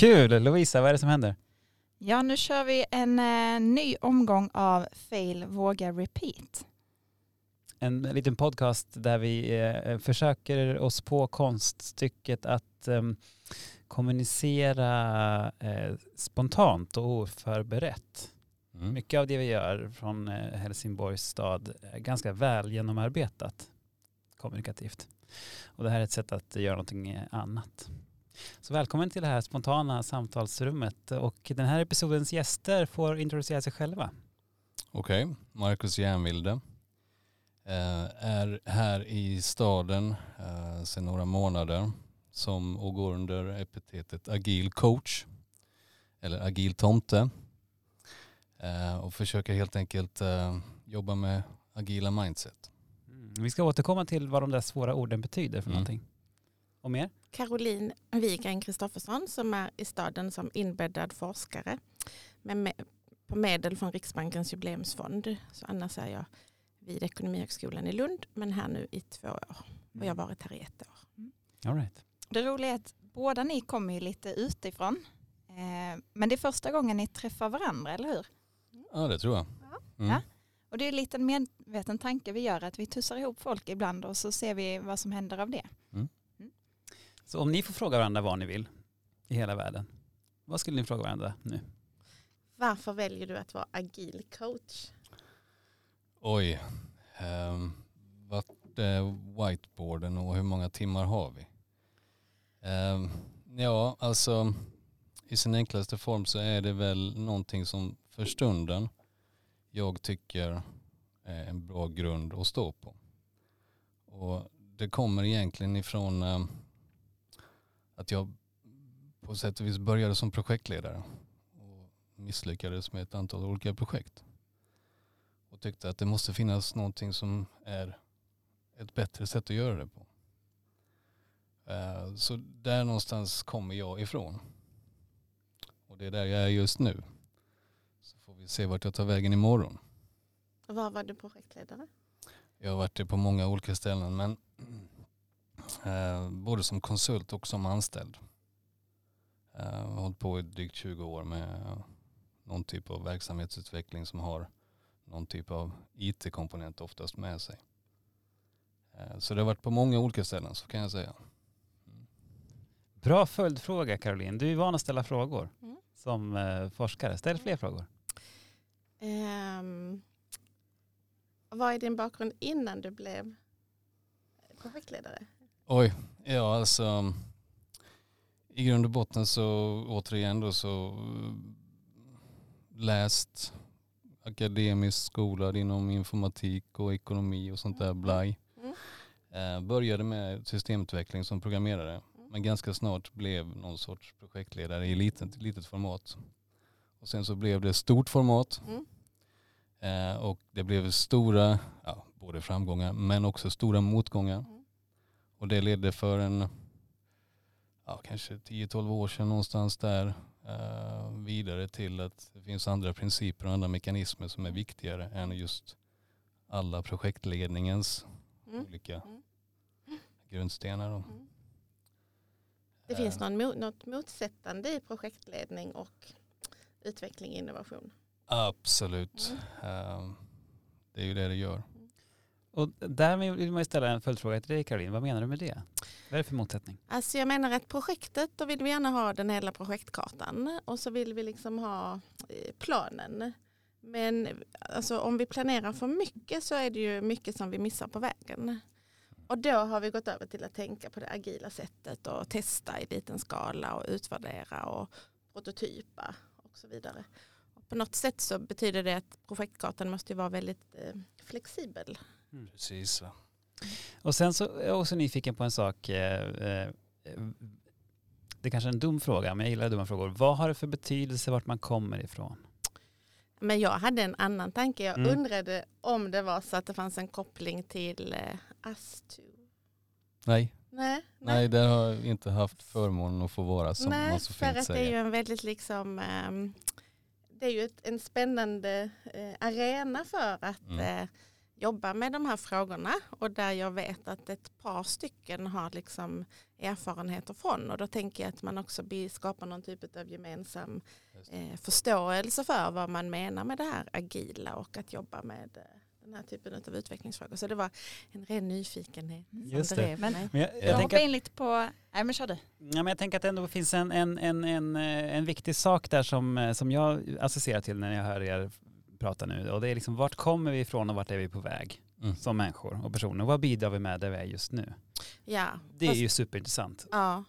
Kul! Lovisa, vad är det som händer? Ja, nu kör vi en eh, ny omgång av Fail, våga, repeat. En liten podcast där vi eh, försöker oss på konststycket att eh, kommunicera eh, spontant och oförberett. Mm. Mycket av det vi gör från eh, Helsingborgs stad är ganska väl genomarbetat kommunikativt. Och det här är ett sätt att göra någonting annat. Så välkommen till det här spontana samtalsrummet och den här episodens gäster får introducera sig själva. Okej, Marcus Järnvilde eh, är här i staden eh, sedan några månader som och går under epitetet agil coach eller agil tomte eh, och försöker helt enkelt jobba med agila mindset. Mm. Vi ska återkomma till vad de där svåra orden betyder för Mm. någonting. Och mer? Caroline Wigren Kristoffersson som är i staden som inbäddad forskare med, på medel från Riksbankens jubileumsfond. Så annars är jag vid Ekonomihögskolan i Lund men här nu i två år och jag har varit här i ett år. All right. Det roliga är att båda ni kommer ju lite utifrån. Eh, men det är första gången ni träffar varandra, eller hur? Ja det tror jag. Mm. Ja. Och det är en liten medveten tanke vi gör att vi tussar ihop folk ibland och så ser vi vad som händer av det. Så om ni får fråga varandra vad ni vill i hela världen, vad skulle ni fråga varandra nu? Varför väljer du att vara agil coach? Oj, um, vart är whiteboarden och hur många timmar har vi? Ehm, ja, alltså i sin enklaste form så är det väl någonting som för stunden jag tycker är en bra grund att stå på. Och det kommer egentligen ifrån ehm, att jag på sätt och vis började som projektledare och misslyckades med ett antal olika projekt och tyckte att det måste finnas någonting som är ett bättre sätt att göra det på. Eh, Så där någonstans kommer jag ifrån. Och det är där jag är just nu. Så får vi se vart jag tar vägen imorgon. Var var du projektledare? Jag har varit det på många olika ställen men både som konsult och som anställd. Eh, Jag har hållit på i drygt 20 år med eh, någon typ av verksamhetsutveckling som har någon typ av IT-komponent oftast med sig. Eh, Så det har varit på många olika ställen så kan jag säga. Bra följdfråga Caroline. Du är van att ställa frågor Mm. som eh, forskare. Ställ fler frågor. Ehm, vad är din bakgrund innan du blev projektledare? Oj, ja alltså i grund och botten så återigen då så eh, läst akademiskt skolad inom informatik och ekonomi och sånt där blaj. Mm. Eh, började med systemutveckling som programmerare Mm. men ganska snart blev någon sorts projektledare i litet, litet format. Och sen så blev det stort format Mm. eh, och det blev stora, ja, både framgångar men också stora motgångar. Och det ledde för en, ja, kanske 10-12 år sedan någonstans där eh, vidare till att det finns andra principer och andra mekanismer som är viktigare än just alla projektledningens Mm. olika Mm. grundstenar. Mm. Det finns någon, något motsättande i projektledning och utveckling och innovation. Absolut. Mm. Eh, det är ju det det gör. Och där vill man ju ställa en följdfråga till dig Caroline. Vad menar du med det? Vad är det för motsättning? Alltså jag menar att projektet, då vill vi gärna ha den hela projektkartan och så vill vi liksom ha eh, planen. Men alltså, om vi planerar för mycket så är det ju mycket som vi missar på vägen. Och då har vi gått över till att tänka på det agila sättet och testa i liten skala och utvärdera och prototypa och så vidare. Och på något sätt så betyder det att projektkartan måste vara väldigt eh, flexibel flexibel. Precis. Och sen så är jag också nyfiken på en sak. eh, eh, Det är kanske är en dum fråga, men jag gillar dumma frågor. Vad har det för betydelse vart man kommer ifrån? Men jag hade en annan tanke. Jag Mm. undrade om det var så att det fanns en koppling till eh, Astu. Nej, Nej, nej, där har jag inte haft förmånen att få vara som nej man så för fint att det är ju säger. en väldigt liksom ehm, det är ju ett, en spännande eh, arena för att Mm. eh, jobba med de här frågorna och där jag vet att ett par stycken har liksom erfarenheter från och då tänker jag att man också skapar någon typ av gemensam eh, förståelse för vad man menar med det här agila och att jobba med eh, den här typen av utvecklingsfrågor. Så det var en ren nyfikenhet som Just det. drev Men- mig. Men jag, Jag jag, hoppar tänker, in lite på, nej men kör du. ja, men jag tänker att det ändå finns en, en, en, en, eh, en viktig sak där som, eh, som jag associerar till när jag hör er prata nu. Och det är liksom vart kommer vi ifrån och vart är vi på väg Mm. som människor och personer? Vad bidrar vi med där vi är just nu? Ja, Det är fast- ju superintressant. Ja.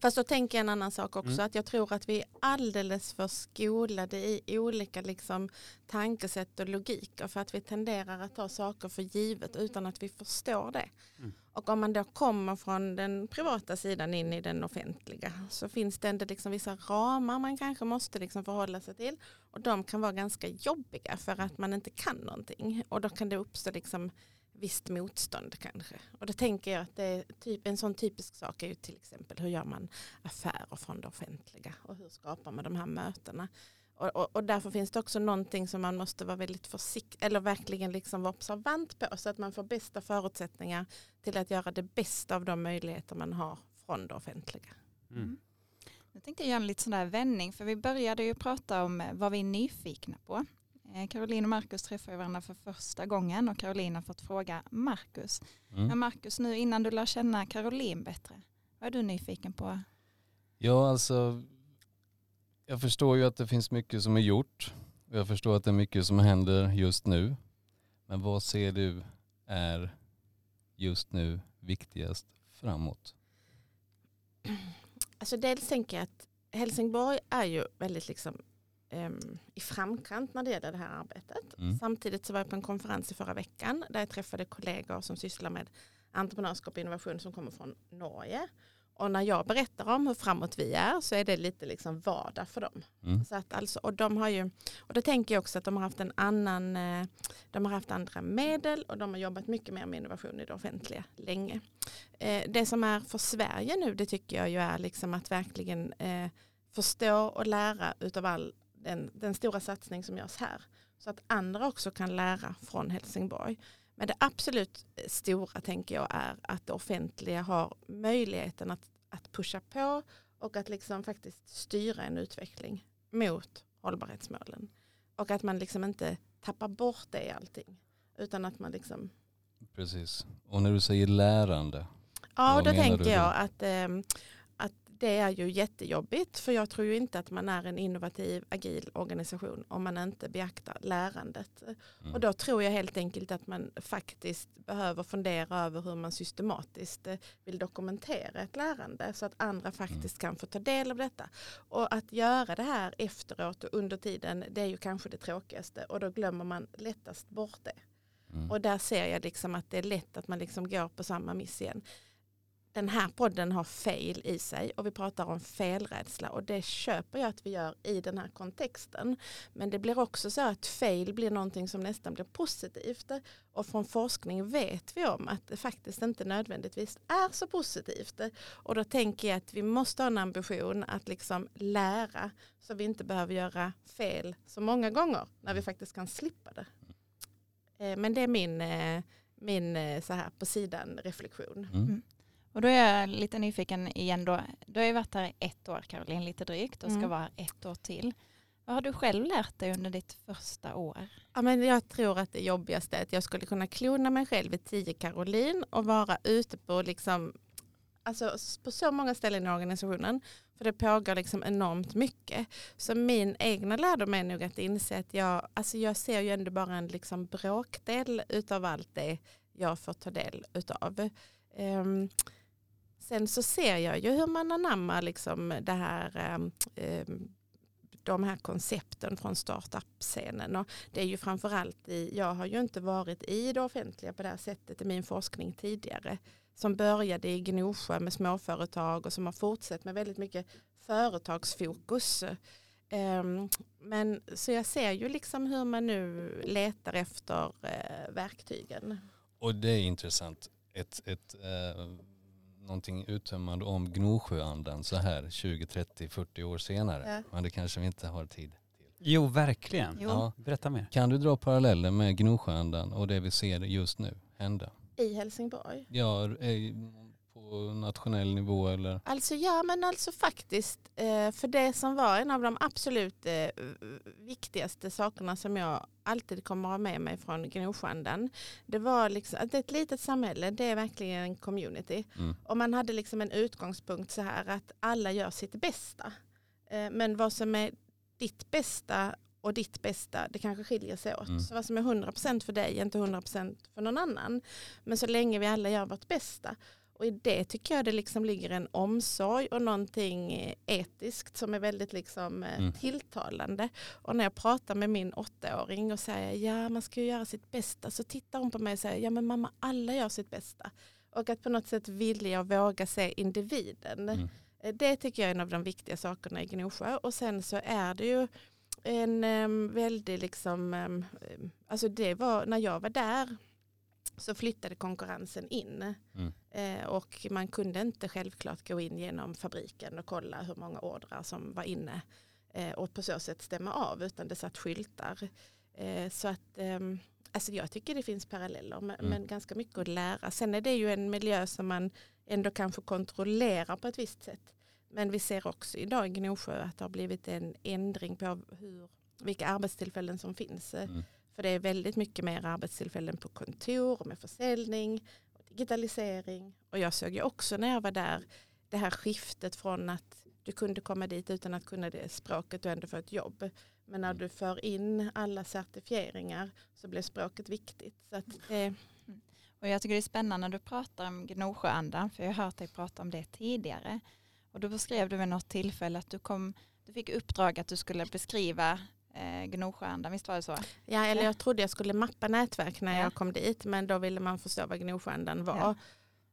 Fast då tänker jag en annan sak också, Mm. att jag tror att vi är alldeles för skolade i olika liksom, tankesätt och logiker för att vi tenderar att ta saker för givet utan att vi förstår det. Mm. Och om man då kommer från den privata sidan in i den offentliga så finns det ändå liksom vissa ramar man kanske måste liksom förhålla sig till och de kan vara ganska jobbiga för att man inte kan någonting och då kan det uppstå liksom visst motstånd kanske. Och då tänker jag att det är typ, en sån typisk sak är ju till exempel hur gör man affärer från det offentliga och hur skapar man de här mötena. Och, och, och därför finns det också någonting som man måste vara väldigt försiktig eller verkligen liksom vara observant på så att man får bästa förutsättningar till att göra det bästa av de möjligheter man har från det offentliga. Mm. Nu tänkte jag göra en lite sån där vändning för vi började ju prata om vad vi är nyfikna på. Eh, Caroline och Marcus träffar varandra för första gången och Caroline har fått fråga Marcus. Mm. Men Marcus, nu innan du lär känna Caroline bättre, vad är du nyfiken på? Ja, alltså jag förstår ju att det finns mycket som är gjort. Jag förstår att det är mycket som händer just nu. Men vad ser du är just nu viktigast framåt? Alltså dels tänker jag att Helsingborg är ju väldigt liksom, i framkant när det gäller det här arbetet. Mm. Samtidigt så var jag på en konferens i förra veckan där jag träffade kollegor som sysslar med entreprenörskap och innovation som kommer från Norge. Och när jag berättar om hur framåt vi är så är det lite liksom vardag för dem. Mm. Så att alltså, och, de har ju, och då tänker jag också att de har haft en annan, eh, de har haft andra medel och de har jobbat mycket mer med innovation i det offentliga länge. Eh, det som är för Sverige nu det tycker jag ju är liksom att verkligen eh, förstå och lära utav all den, den stora satsning som görs här. Så att andra också kan lära från Helsingborg. Men det absolut stora tänker jag är att det offentliga har möjligheten att, att pusha på och att liksom faktiskt styra en utveckling mot hållbarhetsmålen. Och att man liksom inte tappar bort det i allting. Utan att man liksom Precis. Och när du säger lärande, Ja, då tänker jag att, att det är ju jättejobbigt. För jag tror ju inte att man är en innovativ, agil organisation om man inte beaktar lärandet. mm. Och då tror jag helt enkelt att man faktiskt behöver fundera över hur man systematiskt eh, vill dokumentera ett lärande så att andra faktiskt kan få ta del av detta. Och att göra det här efteråt och under tiden det är ju kanske det tråkigaste och då glömmer man lättast bort det. Mm. Och där ser jag liksom att det är lätt att man liksom går på samma miss igen. Den här podden har fail i sig och vi pratar om felrädsla och det köper jag att vi gör i den här kontexten. Men det blir också så att fail blir någonting som nästan blir positivt och från forskning vet vi om att det faktiskt inte nödvändigtvis är så positivt. Och då tänker jag att vi måste ha en ambition att liksom lära så vi inte behöver göra fel så många gånger när vi faktiskt kan slippa det. Eh, Men det är min, eh, min eh, så här på sidan reflektion. Mm. Och då är jag lite nyfiken igen då. Du har ju varit här i ett år Caroline, lite drygt och ska Mm. vara här ett år till. Vad har du själv lärt dig under ditt första år? Ja, men jag tror att det jobbigaste är att jag skulle kunna klona mig själv i 10 Karolin och vara ute på, liksom, alltså, på så många ställen i organisationen. För det pågår liksom enormt mycket. Så min egna lärdom är nog att inse att jag, alltså jag ser ju ändå bara en liksom bråkdel utav allt det jag får ta del utav. Ehm, sen så ser jag ju hur man anammar liksom det här ehm, ehm, de här koncepten från startup-scenen. Och det är ju framförallt i, jag har ju inte varit i det offentliga på det här sättet i min forskning tidigare. Som började i Gnosjö med småföretag och som har fortsatt med väldigt mycket företagsfokus. Ehm, men så jag ser ju liksom hur man nu letar efter eh, verktygen. Och det är intressant. Ett, ett, eh, någonting uttömmande om Gnosjöandan så här 20, 30, 40 år senare. Ja. Men det kanske vi inte har tid till. Jo, verkligen. Jo. Ja. Berätta mer. Kan du dra paralleller med Gnosjöandan och det vi ser just nu hända? I Helsingborg. Ja, eh, på nationell nivå eller? Alltså ja men alltså faktiskt eh, för det som var en av de absolut eh, viktigaste sakerna som jag alltid kommer att ha med mig från Gnosjöandan. Det var liksom att ett litet samhälle det är verkligen en community. Mm. Och man hade liksom en utgångspunkt så här att alla gör sitt bästa. Eh, Men vad som är ditt bästa och ditt bästa, det kanske skiljer sig åt. Mm. Så vad som är 100% för dig är inte 100% för någon annan. Men så länge vi alla gör vårt bästa. Och i det tycker jag det liksom ligger en omsorg och någonting eh, etiskt som är väldigt liksom eh, Mm. tilltalande. Och när jag pratar med min åttaåring och säger ja man ska ju göra sitt bästa så tittar hon på mig och säger ja men mamma alla gör sitt bästa. Och att på något sätt vilja och våga se individen. Mm. Eh, Det tycker jag är en av de viktiga sakerna i Gnosjö. Och sen så är det ju en um, väldigt liksom, em, alltså det var när jag var där så flyttade konkurrensen in. Mm. Eh, och man kunde inte självklart gå in genom fabriken och kolla hur många ordrar som var inne eh, och på så sätt stämma av utan det satt skyltar. Eh, så att ehm, alltså jag tycker det finns paralleller men, Mm. men ganska mycket att lära. Sen är det ju en miljö som man ändå kanske kontrollerar på ett visst sätt. Men vi ser också idag i Gnosjö att det har blivit en ändring på hur, vilka arbetstillfällen som finns. Mm. För det är väldigt mycket mer arbetstillfällen på kontor och med försäljning och digitalisering. Och jag såg ju också när jag var där det här skiftet från att du kunde komma dit utan att kunna det språket och ändå få ett jobb. Men när du för in alla certifieringar så blir språket viktigt. Så att, eh, Och jag tycker det är spännande när du pratar om Gnosjöandan, för jag har hört dig prata om det tidigare. Och då beskrev du vid något tillfälle att du, kom, du fick uppdrag att du skulle beskriva eh, Gnosjöandan, visst var det så? ja, eller jag trodde jag skulle mappa nätverk när Ja. jag kom dit men då ville man förstå vad Gnosjöandan var. Ja.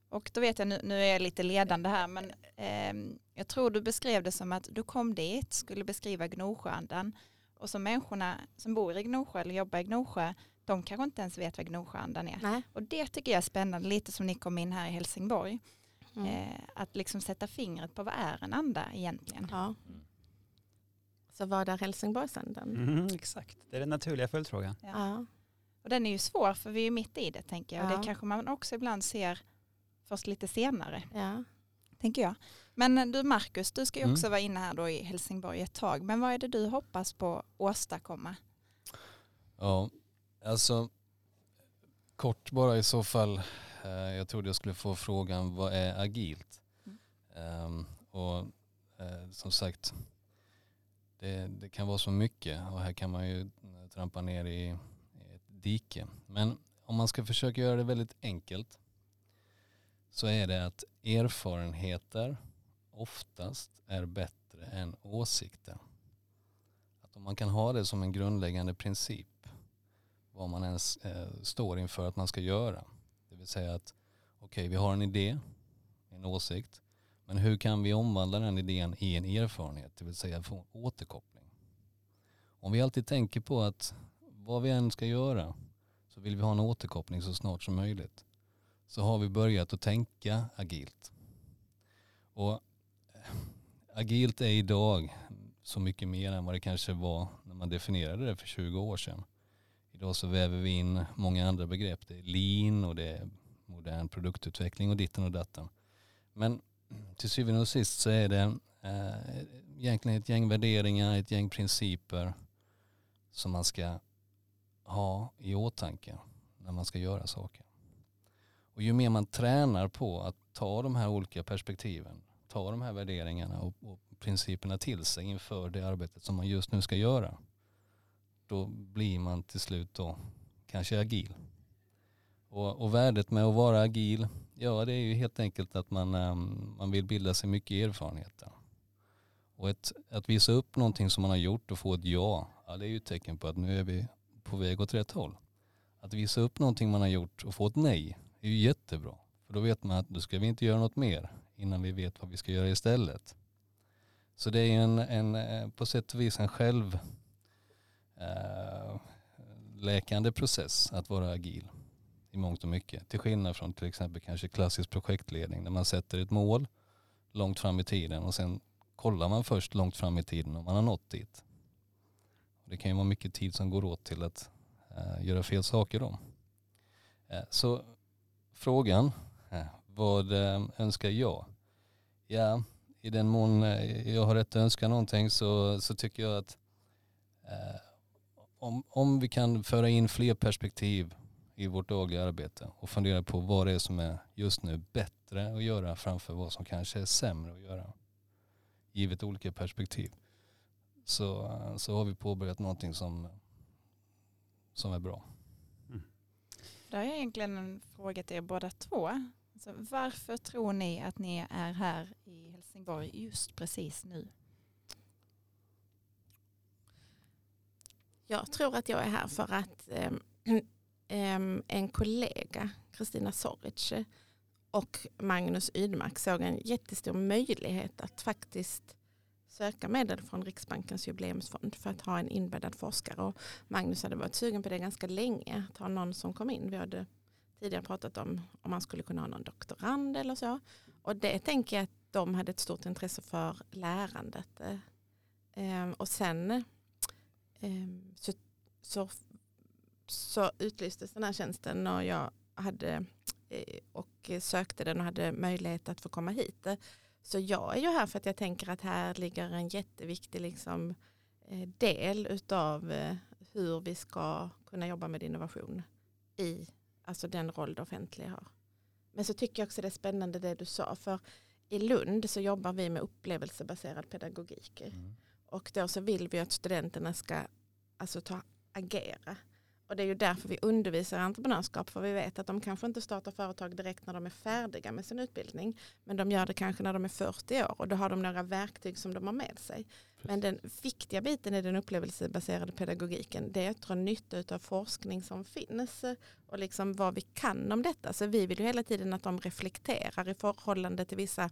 Och då vet jag, nu, nu är jag lite ledande här, men ehm, jag tror du beskrev det som att du kom dit, skulle beskriva Gnosjöandan och så människorna som bor i Gnosjö eller jobbar i Gnosjö, de kanske inte ens vet vad Gnosjöandan är. Nej. Och det tycker jag är spännande, lite som ni kom in här i Helsingborg. Mm. Eh, att liksom sätta fingret på vad är en anda egentligen. Ja. Så vad är Helsingborgsandan? Mm, exakt, det är den naturliga följdfrågan. Ja. Ja. Och den är ju svår för vi är mitt i det tänker jag. Och det kanske man också ibland ser först lite senare. Ja. tänker jag. Men du Marcus, du ska ju Mm. också vara inne här då i Helsingborg ett tag. Men vad är det du hoppas på åstadkomma? Ja, alltså kort bara i så fall. Eh, jag trodde jag skulle få frågan vad är agilt? Mm. Ehm, och eh, som sagt, det, det kan vara så mycket och här kan man ju trampa ner i, i ett dike. Men om man ska försöka göra det väldigt enkelt så är det att erfarenheter oftast är bättre än åsikter. Att om man kan ha det som en grundläggande princip vad man ens eh, står inför att man ska göra. Det vill säga att okej, vi har en idé, en åsikt, men hur kan vi omvandla den idén i en erfarenhet, det vill säga få återkoppling. Om vi alltid tänker på att vad vi än ska göra så vill vi ha en återkoppling så snart som möjligt. Så har vi börjat att tänka agilt. Och agilt är idag så mycket mer än vad det kanske var när man definierade det för 20 år sedan. Idag så väver vi in många andra begrepp. Det är lean och det är modern produktutveckling och ditten och datten. Men till syvende och sist så är det eh, egentligen ett gäng värderingar, ett gäng principer som man ska ha i åtanke när man ska göra saker. Och ju mer man tränar på att ta de här olika perspektiven, ta de här värderingarna och, och principerna till sig inför det arbetet som man just nu ska göra, då blir man till slut då kanske agil. Och, och värdet med att vara agil, ja det är ju helt enkelt att man, ehm, man vill bilda sig mycket erfarenheter. Och ett, att visa upp någonting som man har gjort och få ett ja, ja det är ju ett tecken på att nu är vi på väg åt rätt håll. Att visa upp någonting man har gjort och få ett nej är ju jättebra. För då vet man att då ska vi inte göra något mer innan vi vet vad vi ska göra istället. Så det är ju en, en, eh, på sätt och vis en självläkande eh, process att vara agil i mångt och mycket. Till skillnad från till exempel kanske klassisk projektledning där man sätter ett mål långt fram i tiden och sen kollar man först långt fram i tiden om man har nått dit. Det kan ju vara mycket tid som går åt till att eh, göra fel saker då. Eh, så frågan, eh, vad eh, önskar jag? Ja, i den mån eh, jag har rätt att önska någonting så, så tycker jag att eh, om, om vi kan föra in fler perspektiv i vårt dagliga arbete och fundera på vad det är som är just nu bättre att göra framför vad som kanske är sämre att göra. Givet olika perspektiv. Så, så har vi påbörjat någonting som, som är bra. Mm. Då har jag egentligen en fråga till er båda två. Alltså, varför tror ni att ni är här i Helsingborg just precis nu? Jag tror att jag är här för att eh, Ehm, en kollega, Kristina Soric och Magnus Ydmark såg en jättestor möjlighet att faktiskt söka medel från Riksbankens jubileumsfond för att ha en inbäddad forskare. Och Magnus hade varit sugen på det ganska länge, att ha någon som kom in. Vi hade tidigare pratat om om man skulle kunna ha någon doktorand eller så. Och det tänker jag att de hade ett stort intresse för lärandet. Ehm, och sen ehm, så, så utlystes den här tjänsten och jag hade eh, och sökte den och hade möjlighet att få komma hit. Så jag är ju här för att jag tänker att här ligger en jätteviktig liksom eh, del utav eh, hur vi ska kunna jobba med innovation i alltså den roll det offentliga har. Men så tycker jag också det är spännande det du sa för i Lund så jobbar vi med upplevelsebaserad pedagogik mm. och då så vill vi att studenterna ska alltså ta agera och det är ju därför vi undervisar entreprenörskap. För vi vet att de kanske inte startar företag direkt när de är färdiga med sin utbildning. Men de gör det kanske när de är 40 år och då har de några verktyg som de har med sig. Men den viktiga biten i den upplevelsebaserade pedagogiken det är att dra nytta av forskning som finns och liksom vad vi kan om detta. Så vi vill ju hela tiden att de reflekterar i förhållande till vissa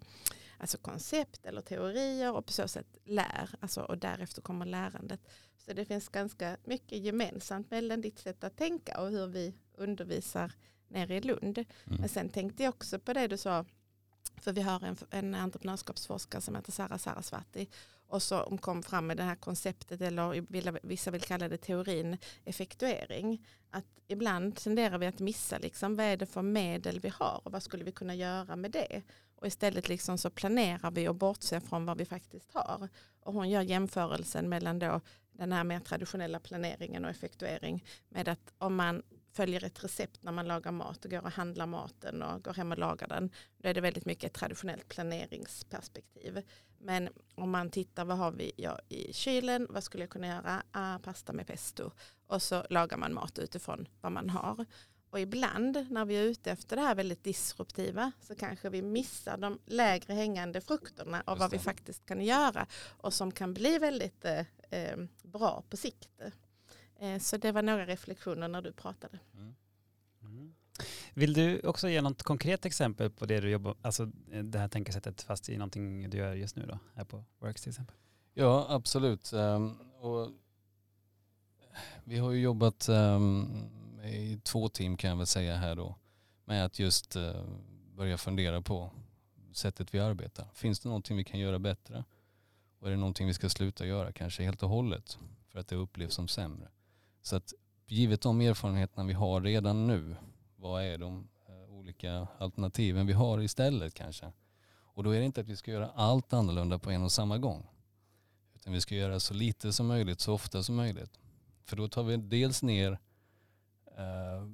alltså koncept eller teorier och på så sätt lär. Alltså, och därefter kommer lärandet. Så det finns ganska mycket gemensamt mellan ditt sätt att tänka och hur vi undervisar nere i Lund. Mm. Men sen tänkte jag också på det du sa, för vi har en, en entreprenörskapsforskare som heter Sara Sarasvati och som kom fram med det här konceptet eller vissa vill kalla det teorin effektuering. Att ibland tenderar vi att missa liksom, vad är det för medel vi har och vad skulle vi kunna göra med det. Och istället liksom så planerar vi och bortser från vad vi faktiskt har. Och hon gör jämförelsen mellan då den här mer traditionella planeringen och effektuering med att om man följer ett recept när man lagar mat och går och handlar maten och går hem och lagar den. Då är det väldigt mycket ett traditionellt planeringsperspektiv. Men om man tittar vad har vi ja, i kylen, vad skulle jag kunna göra? Ah, pasta med pesto. Och så lagar man mat utifrån vad man har. Och ibland när vi är ute efter det här väldigt disruptiva så kanske vi missar de lägre hängande frukterna av vad vi faktiskt kan göra och som kan bli väldigt eh, eh, bra på sikt. Eh, så det var några reflektioner när du pratade. Mm. Mm. Vill du också ge något konkret exempel på det du jobbar, alltså det här tänkesättet fast i någonting du gör just nu då, här på Works till exempel? Ja, absolut. Um, och vi har ju jobbat um, i två team kan jag väl säga här då med att just eh, börja fundera på sättet vi arbetar. Finns det någonting vi kan göra bättre? Och är det någonting vi ska sluta göra kanske helt och hållet för att det upplevs som sämre? Så att givet de erfarenheterna vi har redan nu, vad är de eh, olika alternativen vi har istället kanske? Och då är det inte att vi ska göra allt annorlunda på en och samma gång. Utan vi ska göra så lite som möjligt, så ofta som möjligt. För då tar vi dels ner eh,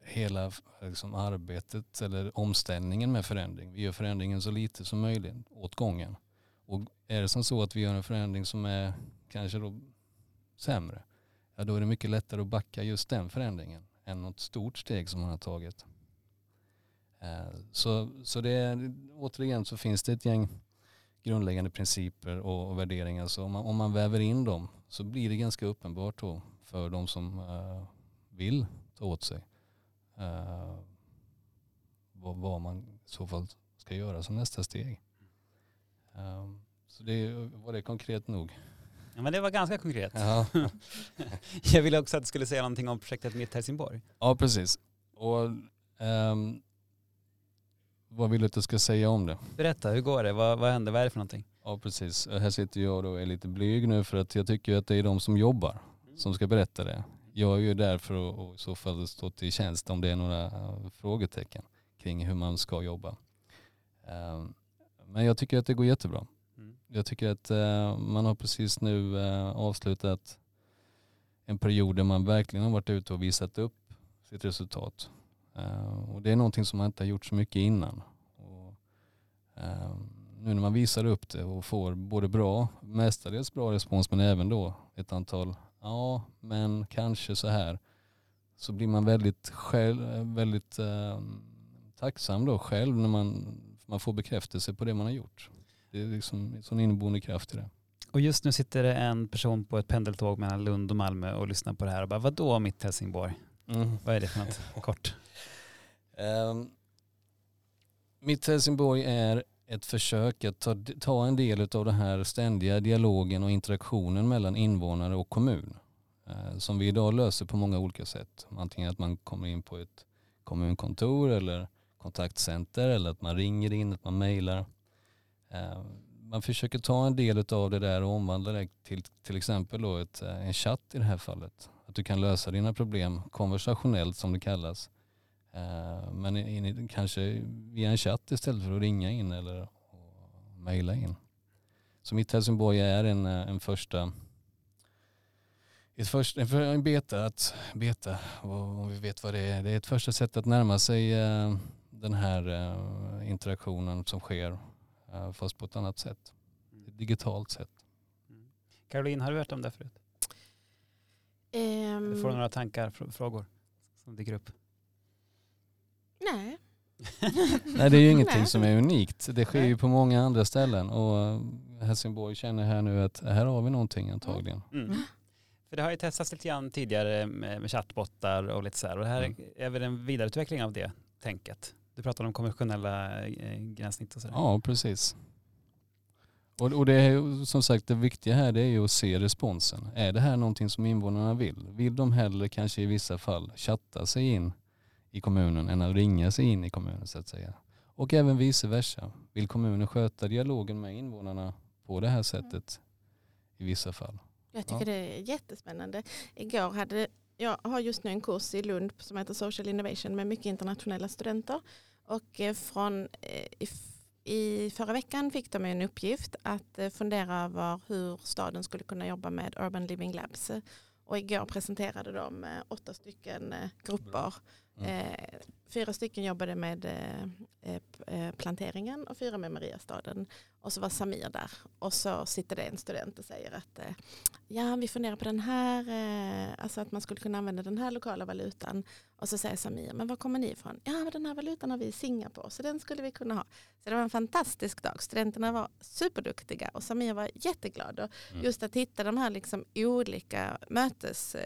hela liksom, arbetet eller omställningen med förändring. Vi gör förändringen så lite som möjligt åt gången. Och är det som så att vi gör en förändring som är kanske då sämre, ja då är det mycket lättare att backa just den förändringen än något stort steg som man har tagit. Eh, så, så det är, återigen så finns det ett gäng grundläggande principer och, och värderingar. Så om man, om man väver in dem så blir det ganska uppenbart då för de som uh, vill ta åt sig uh, vad, vad, man i så fall ska göra som nästa steg. Um, så det var det konkret nog. Ja, men det var ganska konkret. Ja. jag ville också att du skulle säga någonting om projektet Mitt Helsingborg. Ja, precis. Och um, vad vill du att jag ska säga om det? Berätta, hur går det? Vad, vad händer? Vad är det för någonting? Ja, precis. Här sitter jag och är lite blyg nu för att jag tycker att det är de som jobbar som ska berätta det. Jag är ju där för att och i så fall stå till tjänst om det är några eh, frågetecken kring hur man ska jobba. Eh, Men jag tycker att det går jättebra. Mm. Jag tycker att eh, man har precis nu eh, avslutat en period där man verkligen har varit ute och visat upp sitt resultat. Eh, och det är någonting som man inte har gjort så mycket innan. Och, eh, nu när man visar upp det och får både bra, mestadels bra respons men även då ett antal ja men kanske så här så blir man väldigt, själv, väldigt eh, tacksam då själv när man, man får bekräftelse på det man har gjort. Det är liksom en sån inneboende kraft i det. Och just nu sitter det en person på ett pendeltåg mellan Lund och Malmö och lyssnar på det här och bara vadå mitt Helsingborg? Vad är det för något? Kort. Um, mitt Helsingborg är ett försök att ta, ta en del av den här ständiga dialogen och interaktionen mellan invånare och kommun. eh, som vi idag löser på många olika sätt. Antingen att man kommer in på ett kommunkontor eller kontaktcenter eller att man ringer in, att man mejlar. Eh, man försöker ta en del av det där och omvandla det till till exempel då ett, eh, en chatt i det här fallet. Att du kan lösa dina problem konversationellt som det kallas. Eh, Men in, i- kanske via en chatt istället för att ringa in eller mejla in. Så mitt Helsingborg är en, eh, en första ett först, en, för- en beta, att, beta om vi vet vad det är. Det är ett första sätt att närma sig eh, den här interaktionen som sker fast på ett annat sätt. Ett digitalt sätt. Mm. Caroline, har du hört om det förut? Ehm, Får du några tankar, fr- frågor som dyker upp? Nej. Nej det är ju ingenting Nej. som är unikt. Det sker Nej. ju på många andra ställen och eh, Helsingborg känner här nu att här har vi någonting antagligen. Mm. Mm. För det har ju testats lite grann tidigare med, med chattbottar och lite så här. Och det här Mm. är väl en vidareutveckling av det tänket. Du pratade om konventionella eh, gränssnitt och sådär. Ja, precis. Och, och det är ju, som sagt det viktiga här det är ju att se responsen. Är det här någonting som invånarna vill? Vill de hellre kanske i vissa fall chatta sig in i kommunen än att ringa sig in i kommunen så att säga? Och även vice versa. Vill kommunen sköta dialogen med invånarna på det här sättet i vissa fall? Jag tycker Ja. det är jättespännande. Igår hade, jag har just nu en kurs i Lund som heter Social Innovation med mycket internationella studenter. Och eh, från, eh, i, i förra veckan fick de en uppgift att eh, fundera över hur staden skulle kunna jobba med Urban Living Labs. Och igår presenterade de åtta stycken grupper. Mm. Eh, fyra stycken jobbade med eh, eh, eh, planteringen och fyra med Mariastaden. Och så var Samir där. Och så sitter det en student och säger att eh, ja, vi funderar på den här, eh, alltså att man skulle kunna använda den här lokala valutan. Och så säger Samir, men var kommer ni ifrån? Ja, men den här valutan har vi i Singapore, så den skulle vi kunna ha. Så det var en fantastisk dag. Studenterna var superduktiga och Samir var jätteglad. Och Mm. just att hitta de här liksom olika mötes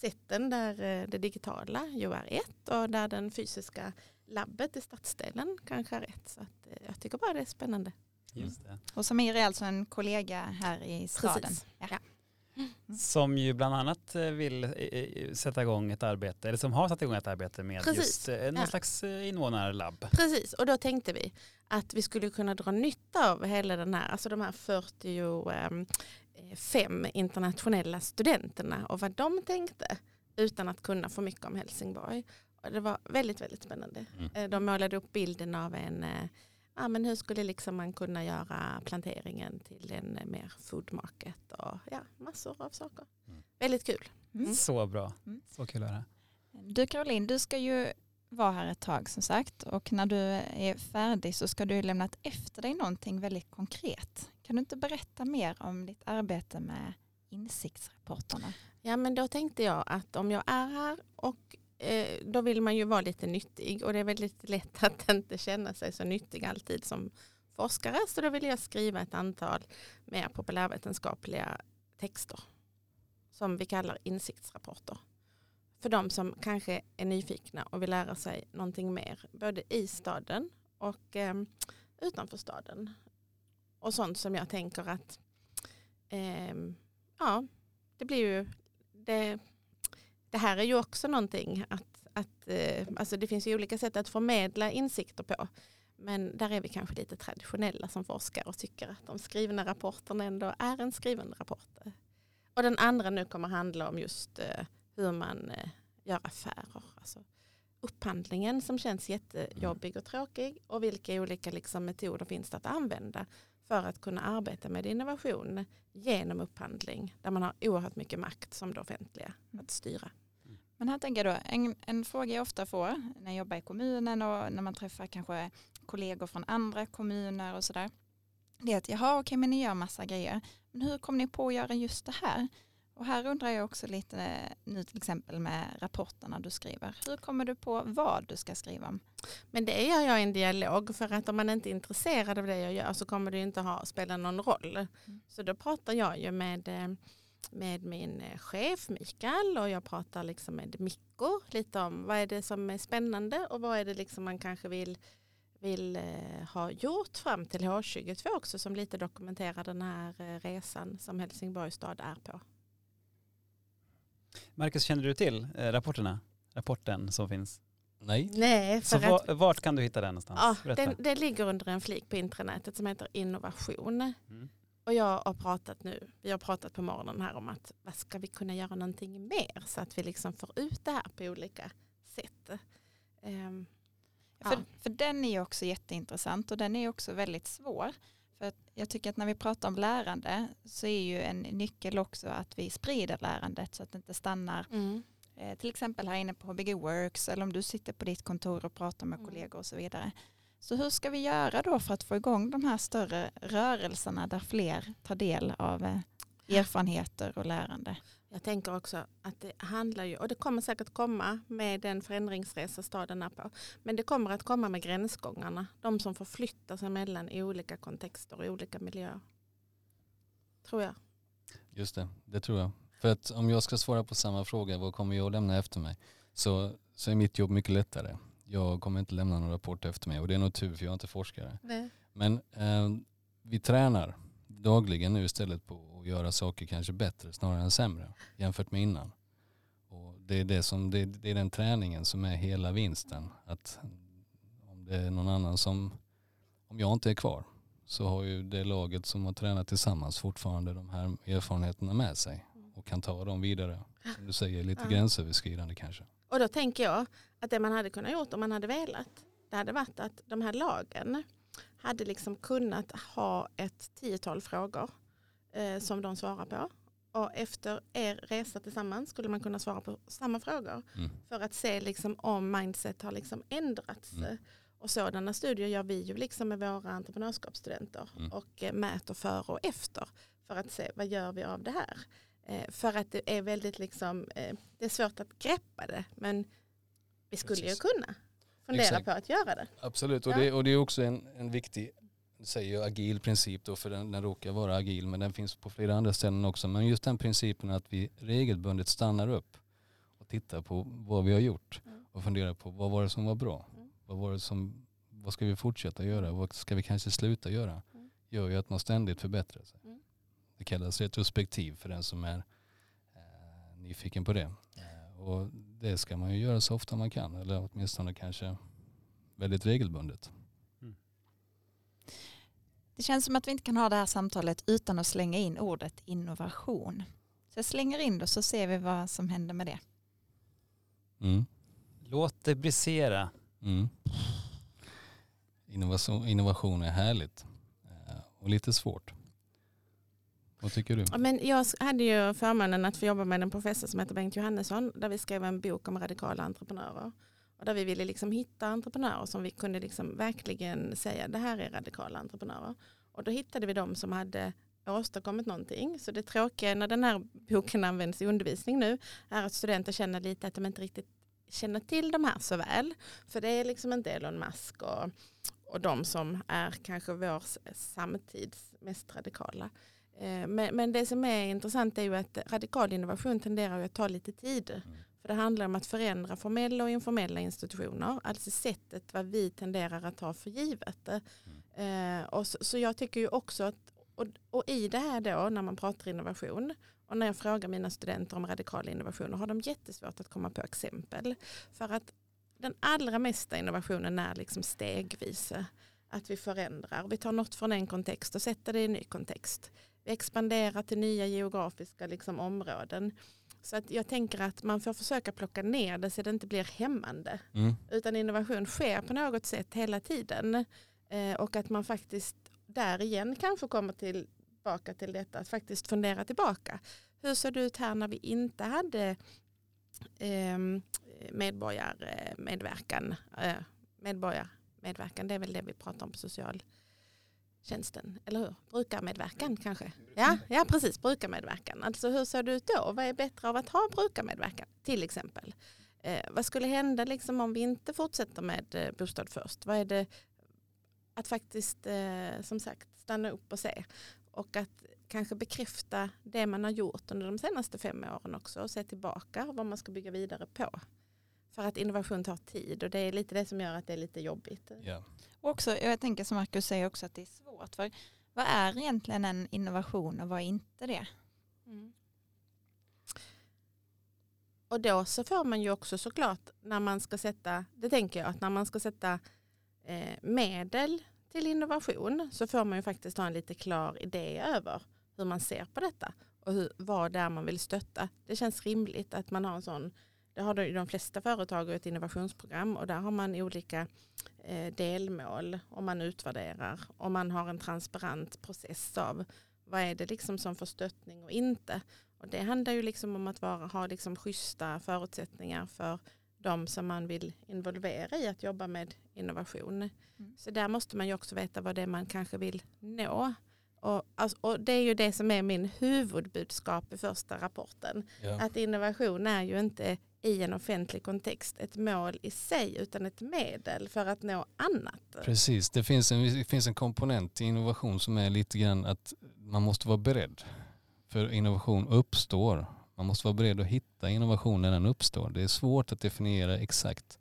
sätten där eh, det digitala ju är ett och där den fysiska labbet i stadsdelen kanske är ett. Så att, eh, jag tycker bara det är spännande. Just det. Och Samir är alltså en kollega här i staden. Precis. Ja. Ja. Som ju bland annat eh, vill sätta igång ett arbete, eller som har satt igång ett arbete med Precis. just någon Ja. slags invånarlabb. Precis, och då tänkte vi att vi skulle kunna dra nytta av hela den här, alltså de här 45 internationella studenterna och vad de tänkte utan att kunna för mycket om Helsingborg. Och det var väldigt, väldigt spännande. Mm. Eh, De målade upp bilden av en, eh, ja men hur skulle liksom man kunna göra planteringen till en eh, mer food market och ja, massor av saker. Mm. Väldigt kul. Mm. Så bra, Mm. så kul att höra. Du Caroline, du ska ju vara här ett tag som sagt och när du är färdig så ska du lämna efter dig någonting väldigt konkret. Kan du inte berätta mer om ditt arbete med insiktsrapporterna? Ja men då tänkte jag att om jag är här och eh, då vill man ju vara lite nyttig och det är väldigt lätt att inte känna sig så nyttig alltid som forskare så då vill jag skriva ett antal mer populärvetenskapliga texter som vi kallar insiktsrapporter. För de som kanske är nyfikna och vill lära sig någonting mer både i staden och eh, utanför staden. Och sånt som jag tänker att eh, ja, det blir ju det, det här är ju också någonting att, att eh, alltså det finns ju olika sätt att förmedla insikter på. Men där är vi kanske lite traditionella som forskare och tycker att de skrivna rapporterna ändå är en skriven rapport. Och den andra nu kommer handla om just eh, hur man eh, gör affärer. Alltså upphandlingen som känns jättejobbig och tråkig och vilka olika liksom, metoder finns det att använda för att kunna arbeta med innovation genom upphandling där man har oerhört mycket makt som det offentliga att styra. Men här tänker jag då, en, en fråga jag ofta får när jag jobbar i kommunen och när man träffar kanske kollegor från andra kommuner och sådär. Det är att jaha okej men ni gör massa grejer. Men hur kom ni på att göra just det här? Och här undrar jag också lite nu till exempel med rapporterna du skriver. Hur kommer du på vad du ska skriva om? Men det gör jag i en dialog för att om man inte är intresserad av det jag gör så kommer det inte ha, spela någon roll. Mm. Så då pratar jag ju med, eh, med min eh, chef Mikael och jag pratar liksom med Mikko lite om vad är det som är spännande och vad är det liksom man kanske vill, vill eh, ha gjort fram till H22 också som lite dokumenterar den här eh, resan som Helsingborgs stad är på. Marcus, känner du till eh, rapporterna? Rapporten som finns? Nej. Nej, Så att va- vart kan du hitta den någonstans? Ja, Berätta. den, det ligger under en flik på intranätet som heter innovation. Mm. Och jag har pratat nu, vi har pratat på morgonen här om att vad ska vi kunna göra någonting mer så att vi liksom får ut det här på olika sätt. Ehm, För, för den är ju också jätteintressant och den är också väldigt svår. För jag tycker att när vi pratar om lärande så är ju en nyckel också att vi sprider lärandet så att det inte stannar mm. eh, till exempel här inne på HBG Works eller om du sitter på ditt kontor och pratar med Mm. kollegor och så vidare. Så hur ska vi göra då för att få igång de här större rörelserna där fler tar del av eh, erfarenheter och lärande? Jag tänker också att det handlar ju, och det kommer säkert komma med den förändringsresa staden är på, men det kommer att komma med gränsgångarna, de som förflyttar sig mellan i olika kontexter och i olika miljöer. Tror jag. Just det, det tror jag. För att om jag ska svara på samma fråga, vad kommer jag att lämna efter mig? Så, så är mitt jobb mycket lättare. Jag kommer inte lämna någon rapport efter mig och det är nog tur för jag är inte forskare. Men eh, vi tränar dagligen nu istället på att göra saker kanske bättre snarare än sämre jämfört med innan. Och det, är det, som, det, det är den träningen som är hela vinsten. Att om det är någon annan som, om jag inte är kvar så har ju det laget som har tränat tillsammans fortfarande de här erfarenheterna med sig och kan ta dem vidare. Som du säger, lite Ja. gränsöverskridande kanske. Och då tänker jag att det man hade kunnat gjort om man hade velat, det hade varit att de här lagen hade liksom kunnat ha ett tiotal frågor eh, som de svarar på. Och efter er resa tillsammans skulle man kunna svara på samma frågor Mm. för att se liksom om mindset har liksom ändrats. Mm. Och sådana studier gör vi ju liksom med våra entreprenörskapsstudenter Mm. och eh, mäter före och efter för att se vad gör vi av det här. Eh, för att det är väldigt liksom, eh, det är svårt att greppa det men vi skulle Precis. ju kunna fundera Exakt. på att göra det. Absolut, och, Ja. det, och det är också en, en viktig, säger ju agil princip då för den, den råkar vara agil men den finns på flera andra ställen också. Men just den principen att vi regelbundet stannar upp och tittar på vad vi har gjort Mm. och funderar på vad var det som var bra? Mm. Vad var det som, vad ska vi fortsätta göra? Vad ska vi kanske sluta göra? Mm. Gör ju att man ständigt förbättrar sig. Mm. Det kallas retrospektiv för den som är eh, nyfiken på det. Eh, och det ska man ju göra så ofta man kan eller åtminstone kanske väldigt regelbundet. Det känns som att vi inte kan ha det här samtalet utan att slänga in ordet innovation. Så jag slänger in det så ser vi vad som händer med det. Mm. Låt det brisera. Mm. Innovation, innovation är härligt eh, och lite svårt. Vad tycker du? Ja, Men jag hade ju förmånen att få jobba med en professor som heter Bengt Johannesson där vi skrev en bok om radikala entreprenörer. Och där vi ville liksom hitta entreprenörer som vi kunde liksom verkligen säga det här är radikala entreprenörer. Och då hittade vi de som hade åstadkommit någonting. Så det tråkiga när den här boken används i undervisning nu är att studenter känner lite att de inte riktigt känner till de här så väl. För det är liksom inte Elon Musk och, och de som är kanske vår samtids mest radikala. Eh, Men, men det som är intressant är ju att radikal innovation tenderar att ta lite tid. För det handlar om att förändra formella och informella institutioner. Alltså sättet vad vi tenderar att ta för givet. Eh, och så, så jag tycker ju också att, och, och i det här då när man pratar innovation och när jag frågar mina studenter om radikal innovation har de jättesvårt att komma på exempel. För att den allra mesta innovationen är liksom stegvis. Att vi förändrar, vi tar något från en kontext och sätter det i en ny kontext. Expanderar till nya geografiska liksom, områden. Så att jag tänker att man får försöka plocka ner det så det inte blir hämmande. Mm. Utan innovation sker på något sätt hela tiden. Eh, och att man faktiskt där igen kanske kommer tillbaka till detta, att faktiskt fundera tillbaka. Hur såg det ut här när vi inte hade eh, medborgarmedverkan? Eh, medborgarmedverkan, det är väl det vi pratar om på socialtjänsten, eller hur? Brukarmedverkan kanske? Ja, ja precis, brukarmedverkan. Alltså hur ser det ut då? Vad är bättre av att ha brukarmedverkan till exempel? Eh, vad skulle hända liksom om vi inte fortsätter med eh, bostad först? Vad är det att faktiskt eh, som sagt stanna upp och se och att kanske bekräfta det man har gjort under de senaste fem åren också och se tillbaka vad man ska bygga vidare på. För att innovation tar tid och det är lite det som gör att det är lite jobbigt. Ja. Och också, jag tänker som Marcus säger också att det är svårt. För vad är egentligen en innovation och vad är inte det? Mm. Och då så får man ju också såklart när man ska sätta, det tänker jag att när man ska sätta eh, medel till innovation så får man ju faktiskt ha en lite klar idé över hur man ser på detta och hur, vad det är man vill stötta. Det känns rimligt att man har en sån, det har de flesta företag ett innovationsprogram och där har man olika eh, delmål och man utvärderar och man har en transparent process av vad är det liksom som får stöttning och inte. Och det handlar ju liksom om att vara, ha liksom schyssta förutsättningar för de som man vill involvera i att jobba med innovation. Mm. Så där måste man ju också veta vad det är man kanske vill nå. Och, alltså, och det är ju det som är min huvudbudskap i första rapporten. Ja. Att innovation är ju inte i en offentlig kontext ett mål i sig utan ett medel för att nå annat. Precis, det finns, en, det finns en komponent i innovation som är lite grann att man måste vara beredd. För innovation uppstår. Man måste vara beredd att hitta innovation när den uppstår. Det är svårt att definiera exakt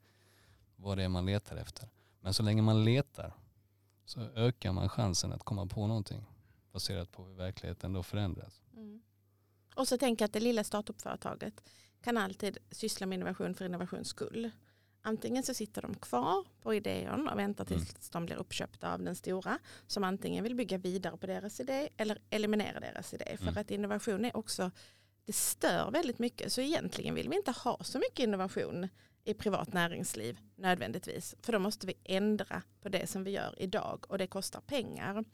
vad det är man letar efter. Men så länge man letar så ökar man chansen att komma på någonting baserat på hur verkligheten då förändras. Mm. Och så tänker jag att det lilla startupföretaget kan alltid syssla med innovation för innovations skull. Antingen så sitter de kvar på idén och väntar tills de blir uppköpta av den stora som antingen vill bygga vidare på deras idé eller eliminera deras idé. För Mm. att innovation är också, det stör väldigt mycket. Så egentligen vill vi inte ha så mycket innovation i privat näringsliv nödvändigtvis. För då måste vi ändra på det som vi gör idag och det kostar pengar. Mm.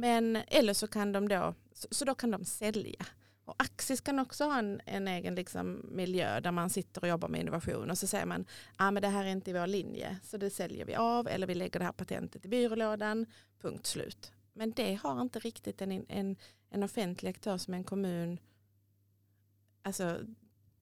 Men, eller så kan de då, så, så då kan de sälja. Och Axis kan också ha en, en egen liksom miljö där man sitter och jobbar med innovation och så säger man ah, men det här är inte vår linje så det säljer vi av eller vi lägger det här patentet i byrålådan, punkt slut. Men det har inte riktigt en, en, en offentlig aktör som en kommun, alltså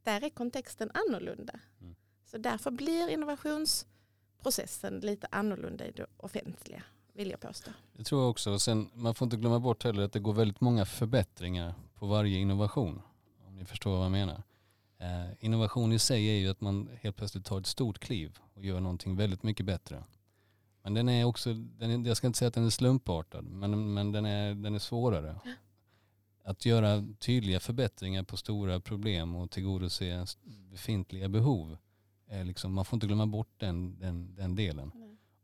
där är kontexten annorlunda. Mm. Så därför blir innovationsprocessen lite annorlunda i det offentliga, vill jag påstå. Det tror jag också. Sen, man får inte glömma bort heller att det går väldigt många förbättringar på varje innovation. Om ni förstår vad jag menar. Eh, innovation i sig är ju att man helt plötsligt tar ett stort kliv och gör någonting väldigt mycket bättre. Men den är också, den är, jag ska inte säga att den är slumpartad, men, men den, är, den är svårare. Att göra tydliga förbättringar på stora problem och tillgodose befintliga behov. Är liksom, man får inte glömma bort den, den, den delen.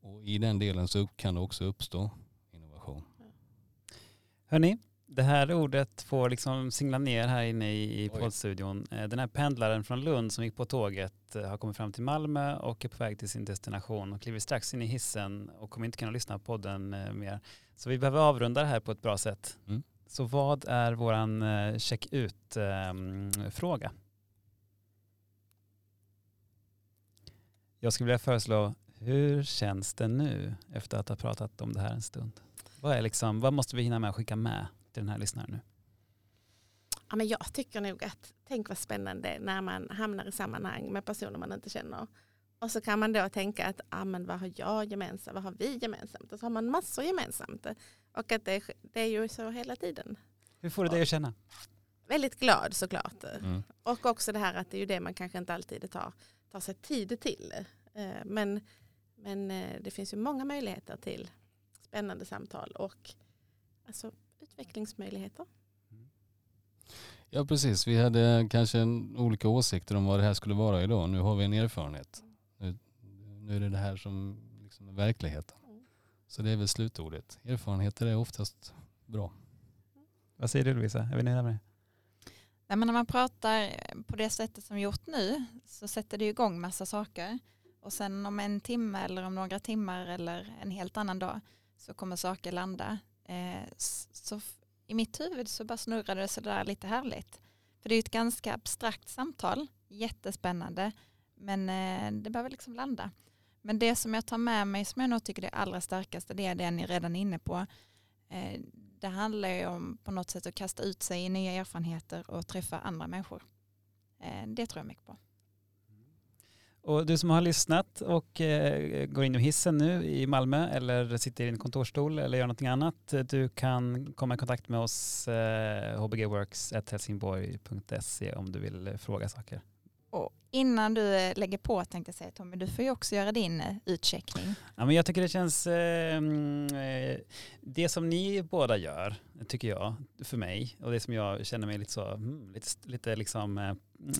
Och i den delen så kan det också uppstå innovation. Hörni, det här ordet får liksom singla ner här inne i, i poddstudion. Eh, Den här pendlaren från Lund som gick på tåget eh, har kommit fram till Malmö och är på väg till sin destination och kliver strax in i hissen och kommer inte kunna lyssna på podden eh, mer. Så vi behöver avrunda det här på ett bra sätt. Mm. Så vad är våran check ut-fråga? Jag skulle vilja föreslå, hur känns det nu efter att ha pratat om det här en stund? Vad, är liksom, vad måste vi hinna med att skicka med till den här lyssnaren nu? Ja, men jag tycker nog att tänk vad spännande när man hamnar i sammanhang med personer man inte känner. Och så kan man då tänka att ah, men vad har jag gemensamt, vad har vi gemensamt? Och så har man massor gemensamt. Och att det, det är ju så hela tiden. Hur får du dig att känna? Väldigt glad såklart. Mm. Och också det här att det är ju det man kanske inte alltid tar, tar sig tid till. Eh, Men, men eh, det finns ju många möjligheter till spännande samtal och alltså, utvecklingsmöjligheter. Ja precis, vi hade kanske en, olika åsikter om vad det här skulle vara idag. Nu har vi en erfarenhet. Nu, nu är det det här som liksom är verkligheten. Så det är väl slutordet. Erfarenheter är oftast bra. Vad säger du Lovisa? Är vi nöjda med det? Nej, men när man pratar på det sättet som vi gjort nu så sätter det igång massa saker. Och sen om en timme eller om några timmar eller en helt annan dag så kommer saker landa. Eh, så i mitt huvud så bara snurrade det sådär lite härligt. För det är ett ganska abstrakt samtal, jättespännande, men eh, det behöver liksom landa. Men det som jag tar med mig som jag nog tycker är allra starkaste, det är det ni redan är inne på. Eh, det handlar ju om på något sätt att kasta ut sig i nya erfarenheter och träffa andra människor. Eh, det tror jag mycket på. Och du som har lyssnat och eh, går in i hissen nu i Malmö eller sitter i en kontorsstol eller gör någonting annat, du kan komma i kontakt med oss eh, hbgworks.helsingborg.se om du vill fråga saker. Och innan du lägger på tänkte jag säga Tommy, du får ju också göra din eh, utcheckning. Ja, men jag tycker det känns, eh, det som ni båda gör, tycker jag, för mig, och det som jag känner mig lite så, mm, lite, lite liksom eh,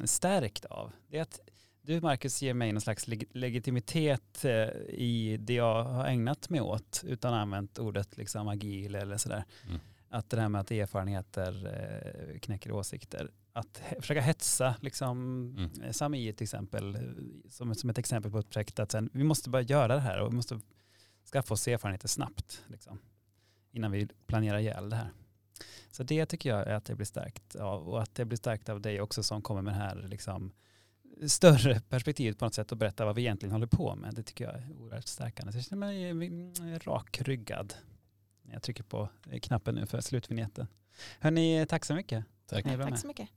stärkt av, det är att du Marcus ger mig någon slags leg legitimitet eh, i det jag har ägnat mig åt utan använt ordet liksom agil eller sådär. Mm. Att det här med att erfarenheter eh, knäcker åsikter. Att försöka hetsa, liksom, mm. Eh, Sami till exempel, som, som ett exempel på ett projekt, att sen, vi måste bara göra det här och vi måste skaffa oss erfarenheter snabbt. Liksom, innan vi planerar ihjäl det här. Så det tycker jag är att det blir stärkt av och att det blir stärkt av dig också som kommer med det här liksom, större perspektivet på något sätt och berätta vad vi egentligen håller på med. Det tycker jag är oerhört stärkande. Så jag känner mig mm, rakryggad när jag trycker på eh, knappen nu för slutvinjetten. Hörni, tack så mycket. Tack, tack så mycket.